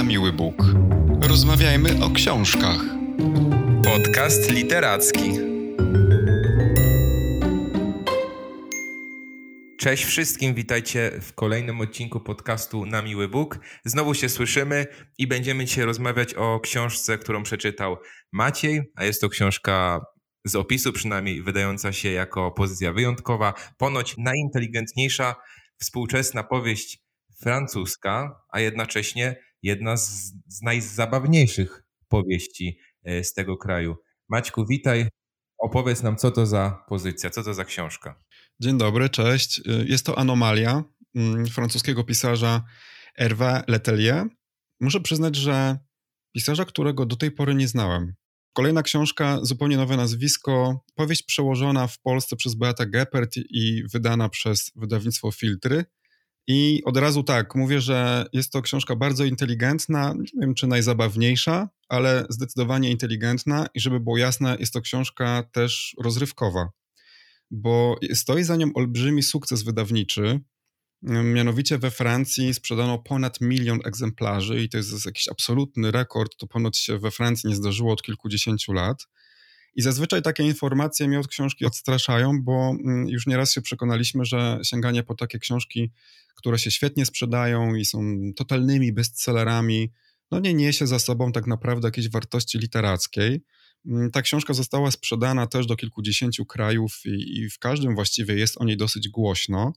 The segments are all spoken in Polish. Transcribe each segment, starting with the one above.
na miły Bóg. Rozmawiajmy o książkach. Podcast literacki. Cześć wszystkim, witajcie w kolejnym odcinku podcastu Na Miły Bóg. Znowu się słyszymy i będziemy dzisiaj rozmawiać o książce, którą przeczytał Maciej, a jest to książka z opisu przynajmniej wydająca się jako pozycja wyjątkowa, ponoć najinteligentniejsza współczesna powieść francuska, a jednocześnie jedna z, z najzabawniejszych powieści e, z tego kraju. Maćku, witaj. Opowiedz nam, co to za pozycja, co to za książka. Dzień dobry, cześć. Y, jest to Anomalia mm, francuskiego pisarza Hervé Letelier. Muszę przyznać, że pisarza, którego do tej pory nie znałem. Kolejna książka, zupełnie nowe nazwisko, powieść przełożona w Polsce przez Beata Geppert i wydana przez wydawnictwo Filtry. I od razu tak, mówię, że jest to książka bardzo inteligentna, nie wiem czy najzabawniejsza, ale zdecydowanie inteligentna i żeby było jasne, jest to książka też rozrywkowa, bo stoi za nią olbrzymi sukces wydawniczy. Mianowicie we Francji sprzedano ponad milion egzemplarzy i to jest jakiś absolutny rekord. To ponoć się we Francji nie zdarzyło od kilkudziesięciu lat. I zazwyczaj takie informacje mnie od książki odstraszają, bo mm, już nieraz się przekonaliśmy, że sięganie po takie książki, które się świetnie sprzedają i są totalnymi bestsellerami, no nie niesie za sobą tak naprawdę jakiejś wartości literackiej. Mm, ta książka została sprzedana też do kilkudziesięciu krajów i, i w każdym właściwie jest o niej dosyć głośno.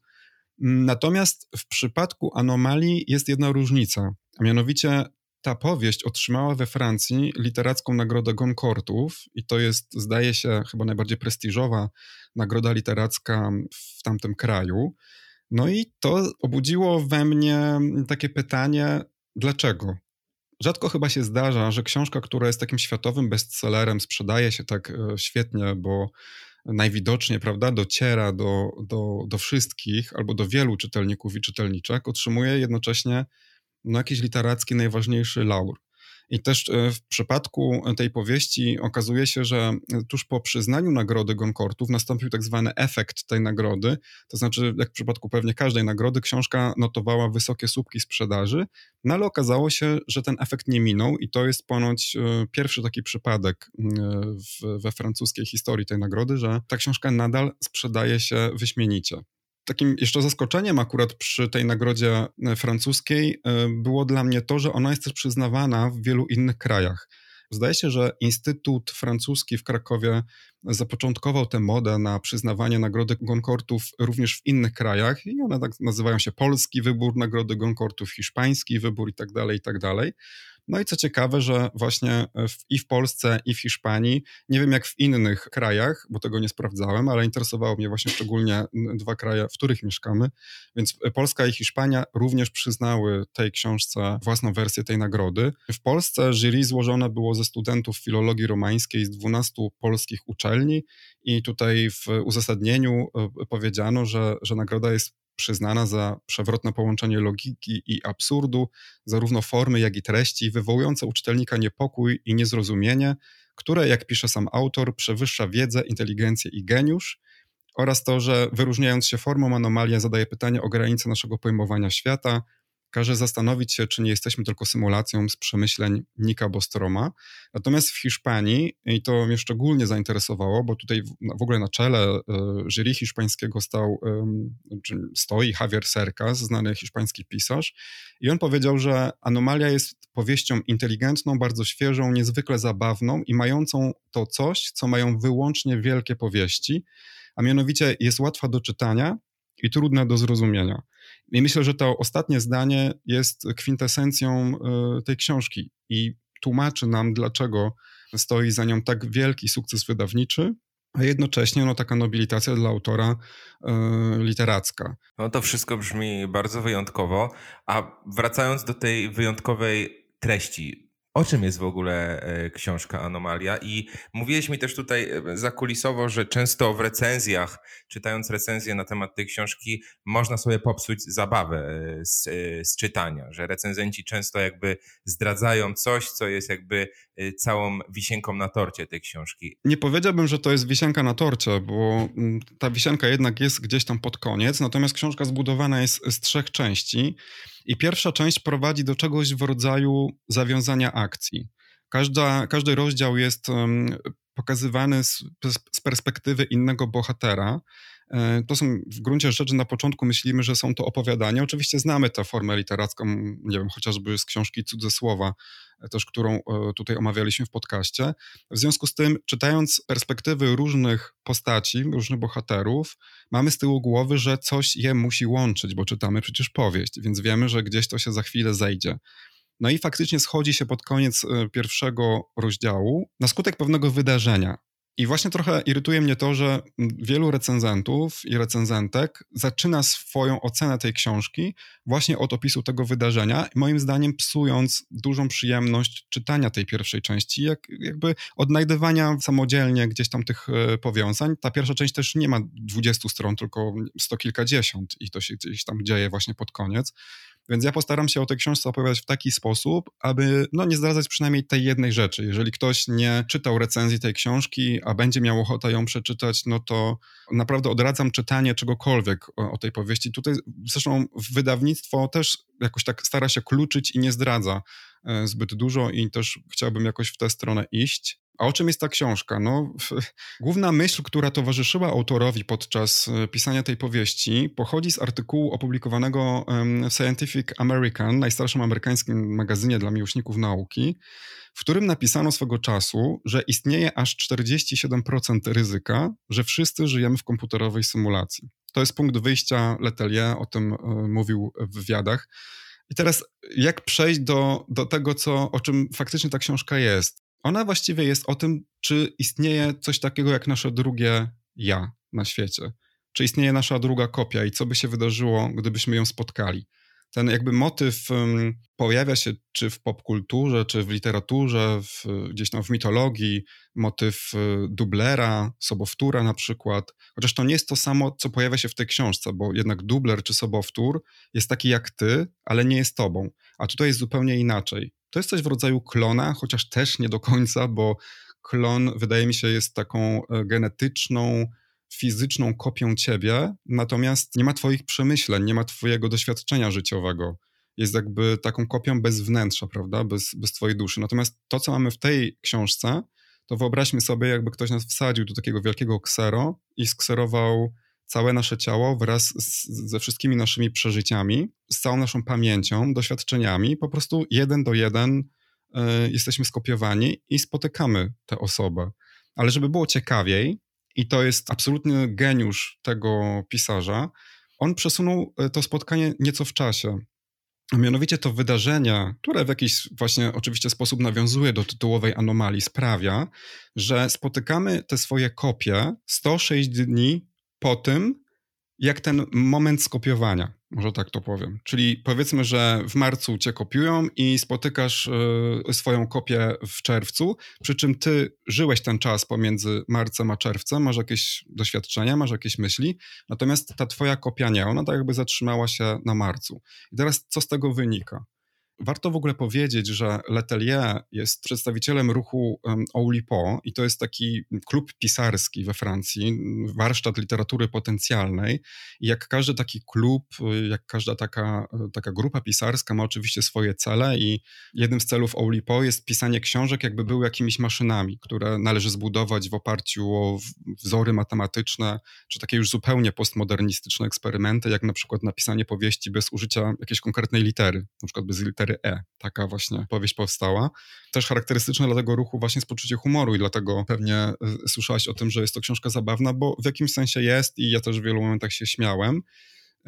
Mm, natomiast w przypadku anomalii jest jedna różnica, a mianowicie ta powieść otrzymała we Francji literacką nagrodę Goncourtów i to jest, zdaje się, chyba najbardziej prestiżowa nagroda literacka w tamtym kraju. No i to obudziło we mnie takie pytanie, dlaczego? Rzadko chyba się zdarza, że książka, która jest takim światowym bestsellerem, sprzedaje się tak e, świetnie, bo najwidoczniej, prawda, dociera do, do, do wszystkich albo do wielu czytelników i czytelniczek, otrzymuje jednocześnie no, jakiś literacki najważniejszy laur. I też e, w przypadku tej powieści okazuje się, że tuż po przyznaniu nagrody Goncourtów nastąpił tak zwany efekt tej nagrody, to znaczy jak w przypadku pewnie każdej nagrody książka notowała wysokie słupki sprzedaży, no ale okazało się, że ten efekt nie minął i to jest ponoć e, pierwszy taki przypadek e, w, we francuskiej historii tej nagrody, że ta książka nadal sprzedaje się wyśmienicie takim jeszcze zaskoczeniem akurat przy tej nagrodzie e, francuskiej e, było dla mnie to, że ona jest też przyznawana w wielu innych krajach. Zdaje się, że Instytut Francuski w Krakowie zapoczątkował tę modę na przyznawanie nagrody Goncourtów również w innych krajach i one tak nazywają się polski wybór nagrody Goncourtów, hiszpański wybór i tak dalej, i tak dalej. No i co ciekawe, że właśnie w, i w Polsce, i w Hiszpanii, nie wiem jak w innych krajach, bo tego nie sprawdzałem, ale interesowało mnie właśnie szczególnie dwa kraje, w których mieszkamy, więc Polska i Hiszpania również przyznały tej książce własną wersję tej nagrody. W Polsce jury złożone było ze studentów filologii romańskiej z 12 polskich uczelni i tutaj w uzasadnieniu e, powiedziano, że, że nagroda jest przyznana za przewrotne połączenie logiki i absurdu, zarówno formy, jak i treści, wywołujące u czytelnika niepokój i niezrozumienie, które, jak pisze sam autor, przewyższa wiedzę, inteligencję i geniusz, oraz to, że wyróżniając się formą, anomalia zadaje pytanie o granice naszego pojmowania świata, każe zastanowić się, czy nie jesteśmy tylko symulacją z przemyśleń Nika Bostroma. Natomiast w Hiszpanii, i to mnie szczególnie zainteresowało, bo tutaj w ogóle na czele e, jury hiszpańskiego stał, stoi Javier Cercas, znany hiszpański pisarz, i on powiedział, że Anomalia jest powieścią inteligentną, bardzo świeżą, niezwykle zabawną i mającą to coś, co mają wyłącznie wielkie powieści, a mianowicie jest łatwa do czytania i trudna do zrozumienia. I myślę, że to ostatnie zdanie jest kwintesencją e, tej książki i tłumaczy nam, dlaczego stoi za nią tak wielki sukces wydawniczy, a jednocześnie no, taka nobilitacja dla autora y, literacka. No to wszystko brzmi bardzo wyjątkowo. A wracając do tej wyjątkowej treści, o czym jest w ogóle e, książka Anomalia? I mówiłeś mi też tutaj e, zakulisowo, że często w recenzjach, czytając recenzje na temat tej książki, można sobie popsuć zabawę e, z, z czytania, że recenzenci często jakby zdradzają coś, co jest jakby całą wisienką na torcie tej książki. Nie powiedziałbym, że to jest wisienka na torcie, bo mm, ta wisienka jednak jest gdzieś tam pod koniec, natomiast książka zbudowana jest z trzech części. I pierwsza część prowadzi do czegoś w rodzaju zawiązania akcji. Każda, każdy rozdział jest um, pokazywany z, z perspektywy innego bohatera. E, to są w gruncie rzeczy na początku myślimy, że są to opowiadania. Oczywiście znamy tę formę literacką, nie wiem, chociażby z książki Cudze Słowa, e, też którą e, tutaj omawialiśmy w podcaście. W związku z tym, czytając perspektywy różnych postaci, różnych bohaterów, mamy z tyłu głowy, że coś je musi łączyć, bo czytamy przecież powieść, więc wiemy, że gdzieś to się za chwilę zejdzie. No i faktycznie schodzi się pod koniec pierwszego rozdziału na skutek pewnego wydarzenia. I właśnie trochę irytuje mnie to, że wielu recenzentów i recenzentek zaczyna swoją ocenę tej książki właśnie od opisu tego wydarzenia, moim zdaniem psując dużą przyjemność czytania tej pierwszej części, jak, jakby odnajdywania samodzielnie gdzieś tam tych e, powiązań. Ta pierwsza część też nie ma 20 stron, tylko sto kilkadziesiąt i to się gdzieś tam dzieje właśnie pod koniec. Więc ja postaram się o tej książce opowiadać w taki sposób, aby no, nie zdradzać przynajmniej tej jednej rzeczy. Jeżeli ktoś nie czytał recenzji tej książki, a będzie miał ochotę ją przeczytać, no to naprawdę odradzam czytanie czegokolwiek o, o tej powieści. Tutaj zresztą wydawnictwo też jakoś tak stara się kluczyć i nie zdradza e, zbyt dużo i też chciałbym jakoś w tę stronę iść. A o czym jest ta książka? No, główna myśl, która towarzyszyła autorowi podczas e, pisania tej powieści, pochodzi z artykułu opublikowanego w Scientific American, najstarszym amerykańskim magazynie dla miłośników nauki, w którym napisano swego czasu, że istnieje aż 47% ryzyka, że wszyscy żyjemy w komputerowej symulacji. To jest punkt wyjścia Letelier, o tym e, mówił w wywiadach. I teraz jak przejść do, do tego, co, o czym faktycznie ta książka jest? Ona właściwie jest o tym, czy istnieje coś takiego jak nasze drugie ja na świecie. Czy istnieje nasza druga kopia i co by się wydarzyło, gdybyśmy ją spotkali. Ten jakby motyw um, pojawia się czy w popkulturze, czy w literaturze, w, gdzieś tam w mitologii, motyw y, dublera, sobowtóra na przykład. Chociaż to nie jest to samo, co pojawia się w tej książce, bo jednak dubler czy sobowtór jest taki jak ty, ale nie jest tobą. A tutaj jest zupełnie inaczej. To jest coś w rodzaju klona, chociaż też nie do końca, bo klon wydaje mi się jest taką e, genetyczną, fizyczną kopią ciebie, natomiast nie ma twoich przemyśleń, nie ma twojego doświadczenia życiowego. Jest jakby taką kopią bez wnętrza, prawda, bez, bez twojej duszy. Natomiast to, co mamy w tej książce, to wyobraźmy sobie, jakby ktoś nas wsadził do takiego wielkiego ksero i skserował całe nasze ciało wraz z, ze wszystkimi naszymi przeżyciami, z całą naszą pamięcią, doświadczeniami, po prostu jeden do jeden y, jesteśmy skopiowani i spotykamy tę osobę. Ale żeby było ciekawiej, i to jest absolutny geniusz tego pisarza, on przesunął e, to spotkanie nieco w czasie. Mianowicie to wydarzenie, które w jakiś właśnie oczywiście sposób nawiązuje do tytułowej anomalii, sprawia, że spotykamy te swoje kopie 106 dni po tym, jak ten moment skopiowania, może tak to powiem. Czyli powiedzmy, że w marcu cię kopiują i spotykasz y, swoją kopię w czerwcu, przy czym ty żyłeś ten czas pomiędzy marcem a czerwcem, masz jakieś doświadczenia, masz jakieś myśli, natomiast ta twoja kopia nie, ona tak jakby zatrzymała się na marcu. I teraz co z tego wynika? Warto w ogóle powiedzieć, że Letelier jest przedstawicielem ruchu Oulipo i to jest taki klub pisarski we Francji, warsztat literatury potencjalnej. I jak każdy taki klub, jak każda taka, taka grupa pisarska ma oczywiście swoje cele i jednym z celów Oulipo jest pisanie książek, jakby były jakimiś maszynami, które należy zbudować w oparciu o wzory matematyczne, czy takie już zupełnie postmodernistyczne eksperymenty, jak na przykład napisanie powieści bez użycia jakiejś konkretnej litery, na przykład bez litery E. Taka właśnie powieść powstała. Też charakterystyczne dla tego ruchu właśnie jest poczucie humoru i dlatego pewnie y, słyszałaś o tym, że jest to książka zabawna, bo w jakimś sensie jest i ja też w wielu momentach się śmiałem.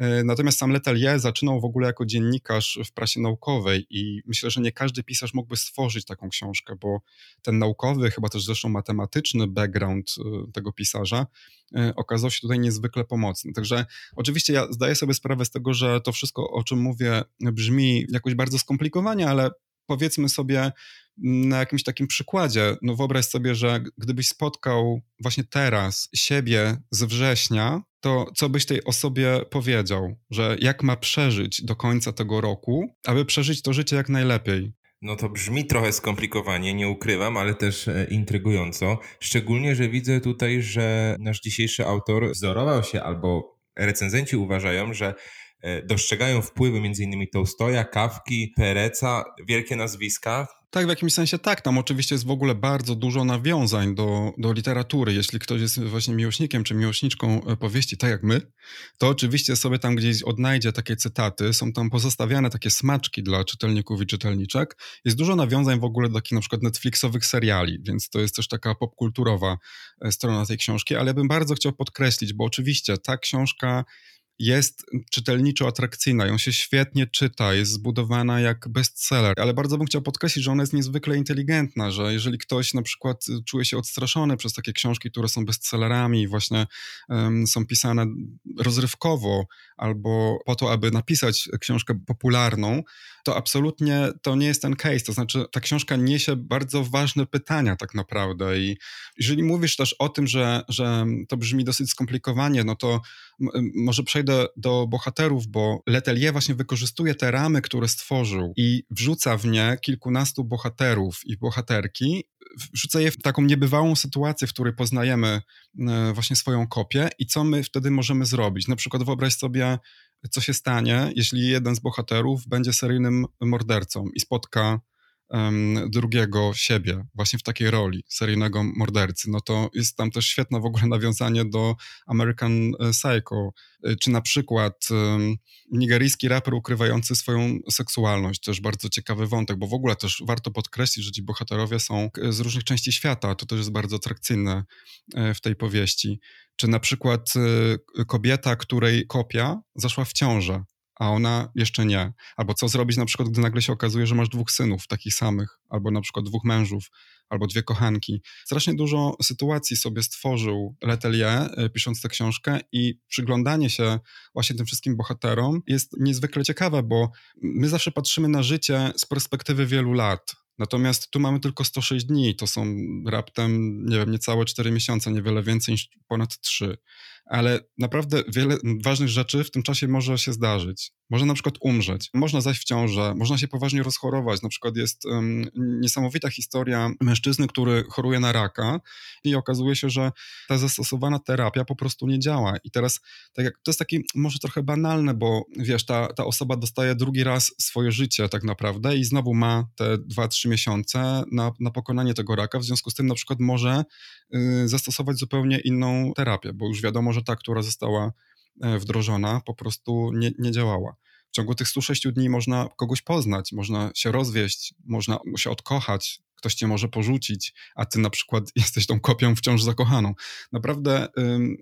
Y, natomiast sam Letelier zaczynał w ogóle jako dziennikarz w prasie naukowej i myślę, że nie każdy pisarz mógłby stworzyć taką książkę, bo ten naukowy, chyba też zresztą matematyczny background y, tego pisarza okazał się tutaj niezwykle pomocny. Także oczywiście ja zdaję sobie sprawę z tego, że to wszystko, o czym mówię, brzmi jakoś bardzo skomplikowanie, ale powiedzmy sobie na jakimś takim przykładzie, no wyobraź sobie, że gdybyś spotkał właśnie teraz siebie z września, to co byś tej osobie powiedział, że jak ma przeżyć do końca tego roku, aby przeżyć to życie jak najlepiej? No to brzmi trochę skomplikowanie, nie ukrywam, ale też e, intrygująco. Szczególnie, że widzę tutaj, że nasz dzisiejszy autor wzorował się albo recenzenci uważają, że dostrzegają wpływy m.in. Tolstoja, Kawki, Pereca, wielkie nazwiska, tak, w jakimś sensie tak. Tam oczywiście jest w ogóle bardzo dużo nawiązań do, do literatury. Jeśli ktoś jest właśnie miłośnikiem czy miłośniczką e, powieści, tak jak my, to oczywiście sobie tam gdzieś odnajdzie takie cytaty. Są tam pozostawiane takie smaczki dla czytelników i czytelniczek. Jest dużo nawiązań w ogóle do takich na przykład Netflixowych seriali, więc to jest też taka popkulturowa e, strona tej książki. Ale ja bym bardzo chciał podkreślić, bo oczywiście ta książka jest czytelniczo atrakcyjna, ją się świetnie czyta, jest zbudowana jak bestseller, ale bardzo bym chciał podkreślić, że ona jest niezwykle inteligentna, że jeżeli ktoś na przykład czuje się odstraszony przez takie książki, które są bestsellerami właśnie um, są pisane rozrywkowo albo po to, aby napisać książkę popularną, to absolutnie to nie jest ten case. To znaczy, ta książka niesie bardzo ważne pytania tak naprawdę i jeżeli mówisz też o tym, że, że to brzmi dosyć skomplikowanie, no to może przejdę do bohaterów, bo Letelier właśnie wykorzystuje te ramy, które stworzył i wrzuca w nie kilkunastu bohaterów i bohaterki, wrzuca je w taką niebywałą sytuację, w której poznajemy e, właśnie swoją kopię i co my wtedy możemy zrobić. Na przykład wyobraź sobie, co się stanie, jeśli jeden z bohaterów będzie seryjnym mordercą i spotka drugiego siebie, właśnie w takiej roli seryjnego mordercy, no to jest tam też świetne w ogóle nawiązanie do American e, Psycho, e, czy na przykład nigeryjski raper ukrywający swoją seksualność, też bardzo ciekawy wątek, bo w ogóle też warto podkreślić, że ci bohaterowie są z różnych części świata, to też jest bardzo atrakcyjne e, w tej powieści. Czy na przykład kobieta, której kopia zaszła w ciążę, a ona jeszcze nie. Albo co zrobić na przykład, gdy nagle się okazuje, że masz dwóch synów takich samych, albo na przykład dwóch mężów, albo dwie kochanki. Strasznie dużo sytuacji sobie stworzył Letelier, e, pisząc tę książkę i przyglądanie się właśnie tym wszystkim bohaterom jest niezwykle ciekawe, bo my zawsze patrzymy na życie z perspektywy wielu lat. Natomiast tu mamy tylko 106 dni, to są raptem, nie wiem, niecałe 4 miesiące, niewiele więcej niż ponad 3 ale naprawdę wiele ważnych rzeczy w tym czasie może się zdarzyć. Można na przykład umrzeć, można zajść w ciążę, można się poważnie rozchorować. Na przykład jest um, niesamowita historia mężczyzny, który choruje na raka i okazuje się, że ta zastosowana terapia po prostu nie działa. I teraz tak jak, to jest takie może trochę banalne, bo wiesz, ta, ta osoba dostaje drugi raz swoje życie tak naprawdę i znowu ma te 2-3 miesiące na, na pokonanie tego raka. W związku z tym na przykład może y, zastosować zupełnie inną terapię, bo już wiadomo, że ta, która została e, wdrożona, po prostu nie, nie działała. W ciągu tych 106 dni można kogoś poznać, można się rozwieść, można się odkochać, ktoś cię może porzucić, a ty na przykład jesteś tą kopią wciąż zakochaną. Naprawdę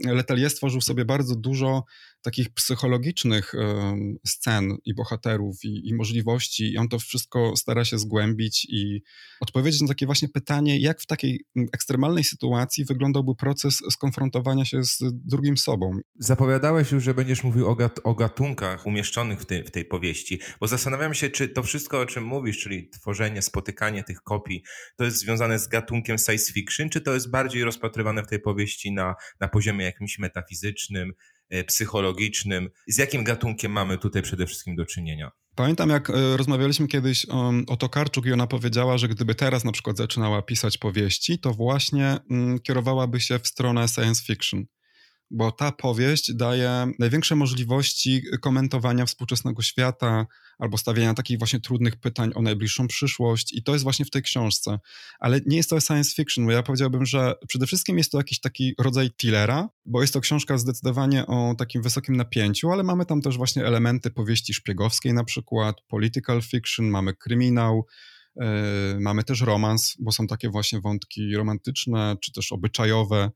Letelier stworzył sobie bardzo dużo takich psychologicznych scen i bohaterów i, i, możliwości i on to wszystko stara się zgłębić i odpowiedzieć na takie właśnie pytanie, jak w takiej ekstremalnej sytuacji wyglądałby proces skonfrontowania się z drugim sobą. Zapowiadałeś już, że będziesz mówił o, gat o gatunkach umieszczonych w, tej, w tej powieści, bo zastanawiam się, czy to wszystko, o czym mówisz, czyli tworzenie, spotykanie tych kopii, to jest związane z gatunkiem science fiction, czy to jest bardziej rozpatrywane w tej powieści na, na poziomie jakimś metafizycznym, psychologicznym? Z jakim gatunkiem mamy tutaj przede wszystkim do czynienia? Pamiętam, jak e, rozmawialiśmy kiedyś o, o Tokarczuk i ona powiedziała, że gdyby teraz na przykład zaczynała pisać powieści, to właśnie mm, kierowałaby się w stronę science fiction bo ta powieść daje największe możliwości komentowania współczesnego świata albo stawiania takich właśnie trudnych pytań o najbliższą przyszłość i to jest właśnie w tej książce. Ale nie jest to science fiction, bo ja powiedziałbym, że przede wszystkim jest to jakiś taki rodzaj thrillera, bo jest to książka zdecydowanie o takim wysokim napięciu, ale mamy tam też właśnie elementy powieści szpiegowskiej na przykład, political fiction, mamy kryminał, yy, Mamy też romans, bo są takie właśnie wątki romantyczne czy też obyczajowe.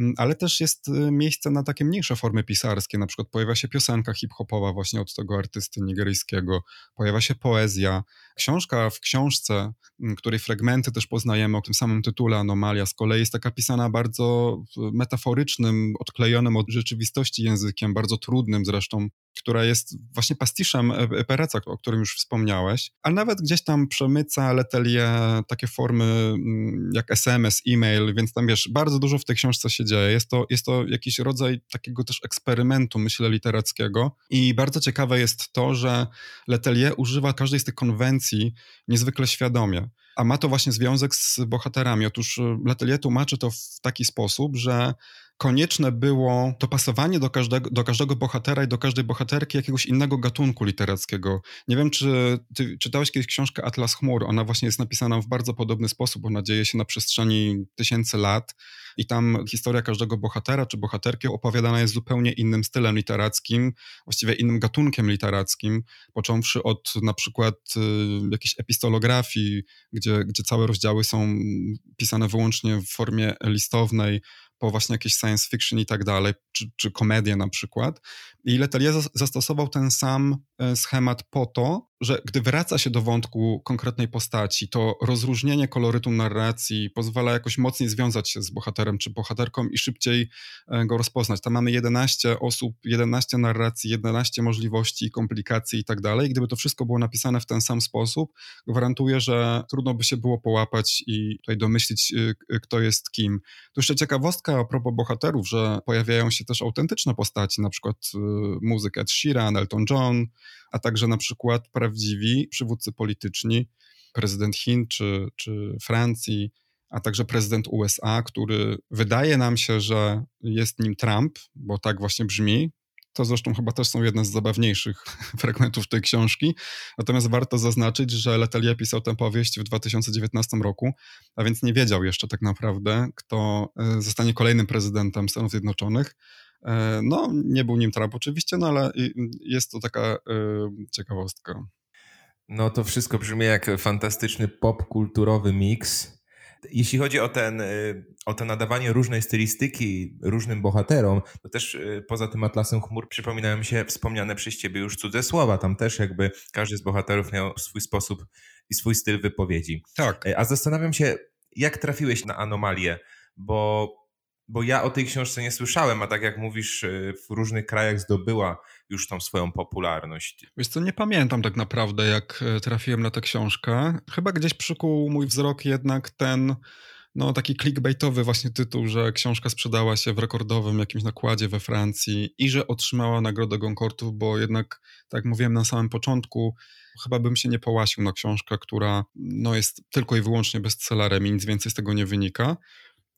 Mm, ale też jest y, miejsce na takie mniejsze formy pisarskie, na przykład pojawia się piosenka hip-hopowa właśnie od tego artysty nigeryjskiego, pojawia się poezja. Książka w książce, mm, której fragmenty też poznajemy o tym samym tytule Anomalia, z kolei jest taka pisana bardzo metaforycznym, odklejonym od rzeczywistości językiem, bardzo trudnym zresztą, która jest właśnie pastiszem e, e, Pereca, o którym już wspomniałeś, a nawet gdzieś tam przemyca Letelier takie formy mm, jak SMS, e-mail, więc tam wiesz, bardzo dużo w tej książce się dzieje. Jest to, jest to jakiś rodzaj takiego też eksperymentu, myślę, literackiego i bardzo ciekawe jest to, że Letelier używa każdej z tych konwencji niezwykle świadomie. A ma to właśnie związek z bohaterami. Otóż e, Letelier tłumaczy to w taki sposób, że konieczne było dopasowanie do każdego, do każdego bohatera i do każdej bohaterki jakiegoś innego gatunku literackiego. Nie wiem, czy ty czytałeś kiedyś książkę Atlas Chmur. Ona właśnie jest napisana w bardzo podobny sposób. Ona dzieje się na przestrzeni tysięcy lat i tam historia każdego bohatera czy bohaterki opowiadana jest zupełnie innym stylem literackim, właściwie innym gatunkiem literackim, począwszy od na przykład y, jakiejś epistolografii, gdzie, gdzie całe rozdziały są pisane wyłącznie w formie listownej, po właśnie jakieś science fiction i tak dalej, czy, czy na przykład. I Letelier zastosował ten sam e, schemat po to, że gdy wraca się do wątku konkretnej postaci, to rozróżnienie kolorytu narracji pozwala jakoś mocniej związać się z bohaterem czy bohaterką i szybciej e, go rozpoznać. Tam mamy 11 osób, 11 narracji, 11 możliwości, komplikacji i tak dalej. Gdyby to wszystko było napisane w ten sam sposób, gwarantuję, że trudno by się było połapać i tutaj domyślić, e, kto jest kim. Tu jeszcze ciekawostka a propos bohaterów, że pojawiają się też autentyczne postaci, na przykład muzyk Ed Sheeran, Elton John, a także na przykład prawdziwi przywódcy polityczni, prezydent Chin czy, czy Francji, a także prezydent USA, który wydaje nam się, że jest nim Trump, bo tak właśnie brzmi. To zresztą chyba też są jedne z zabawniejszych fragmentów tej książki. Natomiast warto zaznaczyć, że Letelier pisał tę powieść w 2019 roku, a więc nie wiedział jeszcze tak naprawdę, kto e, zostanie kolejnym prezydentem Stanów Zjednoczonych. E, no, nie był nim Trump oczywiście, no ale jest to taka y, ciekawostka. No to wszystko brzmi jak fantastyczny popkulturowy miks. Jeśli chodzi o, ten, y, o to nadawanie różnej stylistyki różnym bohaterom, to też poza tym Atlasem Chmur przypominają mi się wspomniane przez ciebie już cudze słowa. Tam też jakby każdy z bohaterów miał swój sposób i swój styl wypowiedzi. Tak. A zastanawiam się, jak trafiłeś na anomalię, bo bo ja o tej książce nie słyszałem, a tak jak mówisz, y, w różnych krajach zdobyła już tą swoją popularność. Wiesz co, nie pamiętam tak naprawdę, jak e, trafiłem na tę książkę. Chyba gdzieś przykuł mój wzrok jednak ten no, taki clickbaitowy właśnie tytuł, że książka sprzedała się w rekordowym jakimś nakładzie we Francji i że otrzymała nagrodę Goncourtów, bo jednak, tak jak mówiłem na samym początku, chyba bym się nie połasił na książkę, która no, jest tylko i wyłącznie bestsellerem i nic więcej z tego nie wynika.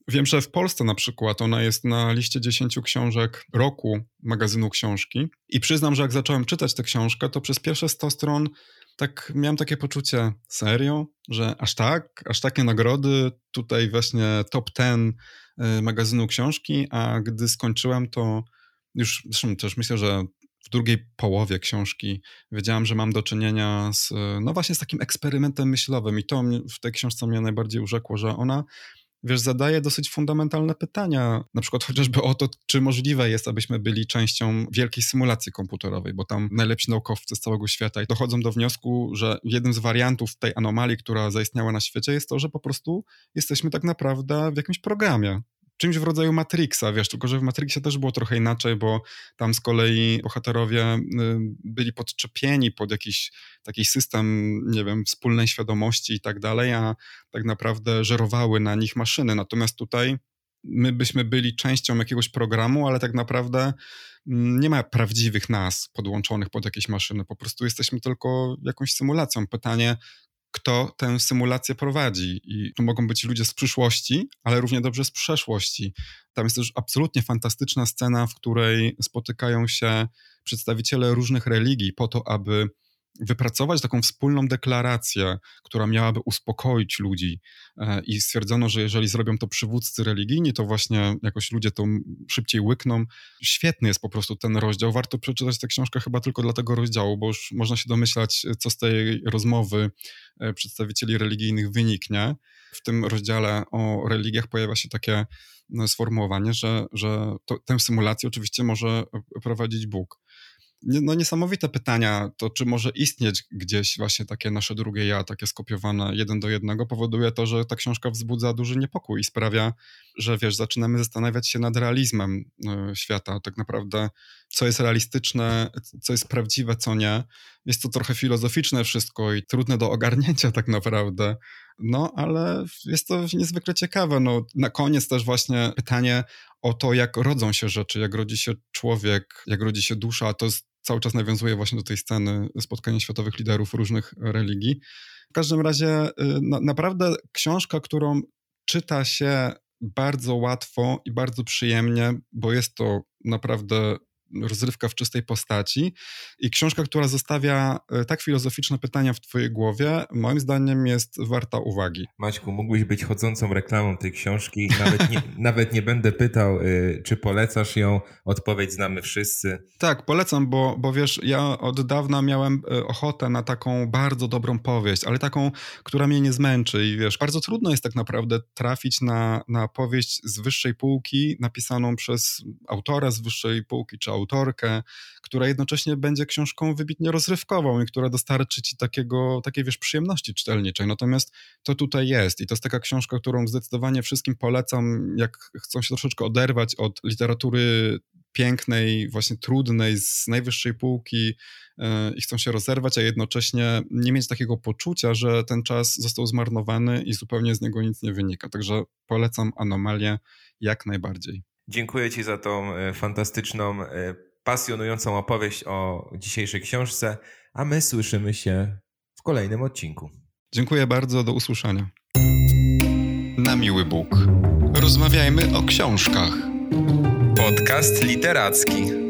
Wiem, że w Polsce na przykład ona jest na liście 10 książek roku magazynu książki. I przyznam, że jak zacząłem czytać tę książkę, to przez pierwsze 100 stron tak miałem takie poczucie, serio, że aż tak, aż takie nagrody, tutaj właśnie top 10 y, magazynu książki, a gdy skończyłem to już, zresztą też myślę, że w drugiej połowie książki wiedziałam, że mam do czynienia z, no właśnie z takim eksperymentem myślowym. I to w tej książce mnie najbardziej urzekło, że ona wiesz, zadaje dosyć fundamentalne pytania, na przykład chociażby o to, czy możliwe jest, abyśmy byli częścią wielkiej symulacji komputerowej, bo tam najlepsi naukowcy z całego świata dochodzą do wniosku, że jednym z wariantów tej anomalii, która zaistniała na świecie, jest to, że po prostu jesteśmy tak naprawdę w jakimś programie czymś w rodzaju Matrixa, wiesz, tylko że w Matrixie też było trochę inaczej, bo tam z kolei bohaterowie y, byli podczepieni pod jakiś taki system, nie wiem, wspólnej świadomości i tak dalej, a tak naprawdę żerowały na nich maszyny. Natomiast tutaj my byśmy byli częścią jakiegoś programu, ale tak naprawdę mm, nie ma prawdziwych nas podłączonych pod jakieś maszyny. Po prostu jesteśmy tylko jakąś symulacją. Pytanie, kto tę symulację prowadzi. I to mogą być ludzie z przyszłości, ale równie dobrze z przeszłości. Tam jest też absolutnie fantastyczna scena, w której spotykają się przedstawiciele różnych religii po to, aby wypracować taką wspólną deklarację, która miałaby uspokoić ludzi. E, I stwierdzono, że jeżeli zrobią to przywódcy religijni, to właśnie jakoś ludzie to szybciej łykną. Świetny jest po prostu ten rozdział. Warto przeczytać tę książkę chyba tylko dla tego rozdziału, bo już można się domyślać, co z tej rozmowy e, przedstawicieli religijnych wyniknie. W tym rozdziale o religiach pojawia się takie no, sformułowanie, że, że to, tę symulację oczywiście może prowadzić Bóg no niesamowite pytania, to czy może istnieć gdzieś właśnie takie nasze drugie ja, takie skopiowane jeden do jednego, powoduje to, że ta książka wzbudza duży niepokój i sprawia, że wiesz, zaczynamy zastanawiać się nad realizmem y, świata, tak naprawdę co jest realistyczne, co jest prawdziwe, co nie. Jest to trochę filozoficzne wszystko i trudne do ogarnięcia tak naprawdę. No, ale jest to niezwykle ciekawe. No, na koniec też właśnie pytanie o to, jak rodzą się rzeczy, jak rodzi się człowiek, jak rodzi się dusza. To jest, cały czas nawiązuje właśnie do tej sceny spotkania światowych liderów różnych religii. W każdym razie y, no, naprawdę książka, którą czyta się bardzo łatwo i bardzo przyjemnie, bo jest to naprawdę rozrywka w czystej postaci. I książka, która zostawia e, tak filozoficzne pytania w twojej głowie, moim zdaniem jest warta uwagi. Maćku, mógłbyś być chodzącą reklamą tej książki. Nawet nie, nawet nie będę pytał, y, czy polecasz ją. Odpowiedź znamy wszyscy. Tak, polecam, bo, bo wiesz, ja od dawna miałem e, ochotę na taką bardzo dobrą powieść, ale taką, która mnie nie zmęczy. I wiesz, bardzo trudno jest tak naprawdę trafić na, na powieść z wyższej półki, napisaną przez autora z wyższej półki, czy autorkę, która jednocześnie będzie książką wybitnie rozrywkową i która dostarczy ci takiego, takiej, wiesz, przyjemności czytelniczej. Natomiast to tutaj jest i to jest taka książka, którą zdecydowanie wszystkim polecam, jak chcą się troszeczkę oderwać od literatury pięknej, właśnie trudnej, z najwyższej półki yy, i chcą się rozerwać, a jednocześnie nie mieć takiego poczucia, że ten czas został zmarnowany i zupełnie z niego nic nie wynika. Także polecam Anomalię jak najbardziej. Dziękuję Ci za tą e, fantastyczną, e, pasjonującą opowieść o dzisiejszej książce, a my słyszymy się w kolejnym odcinku. Dziękuję bardzo, do usłyszenia. Na miły Bóg. Rozmawiajmy o książkach. Podcast literacki.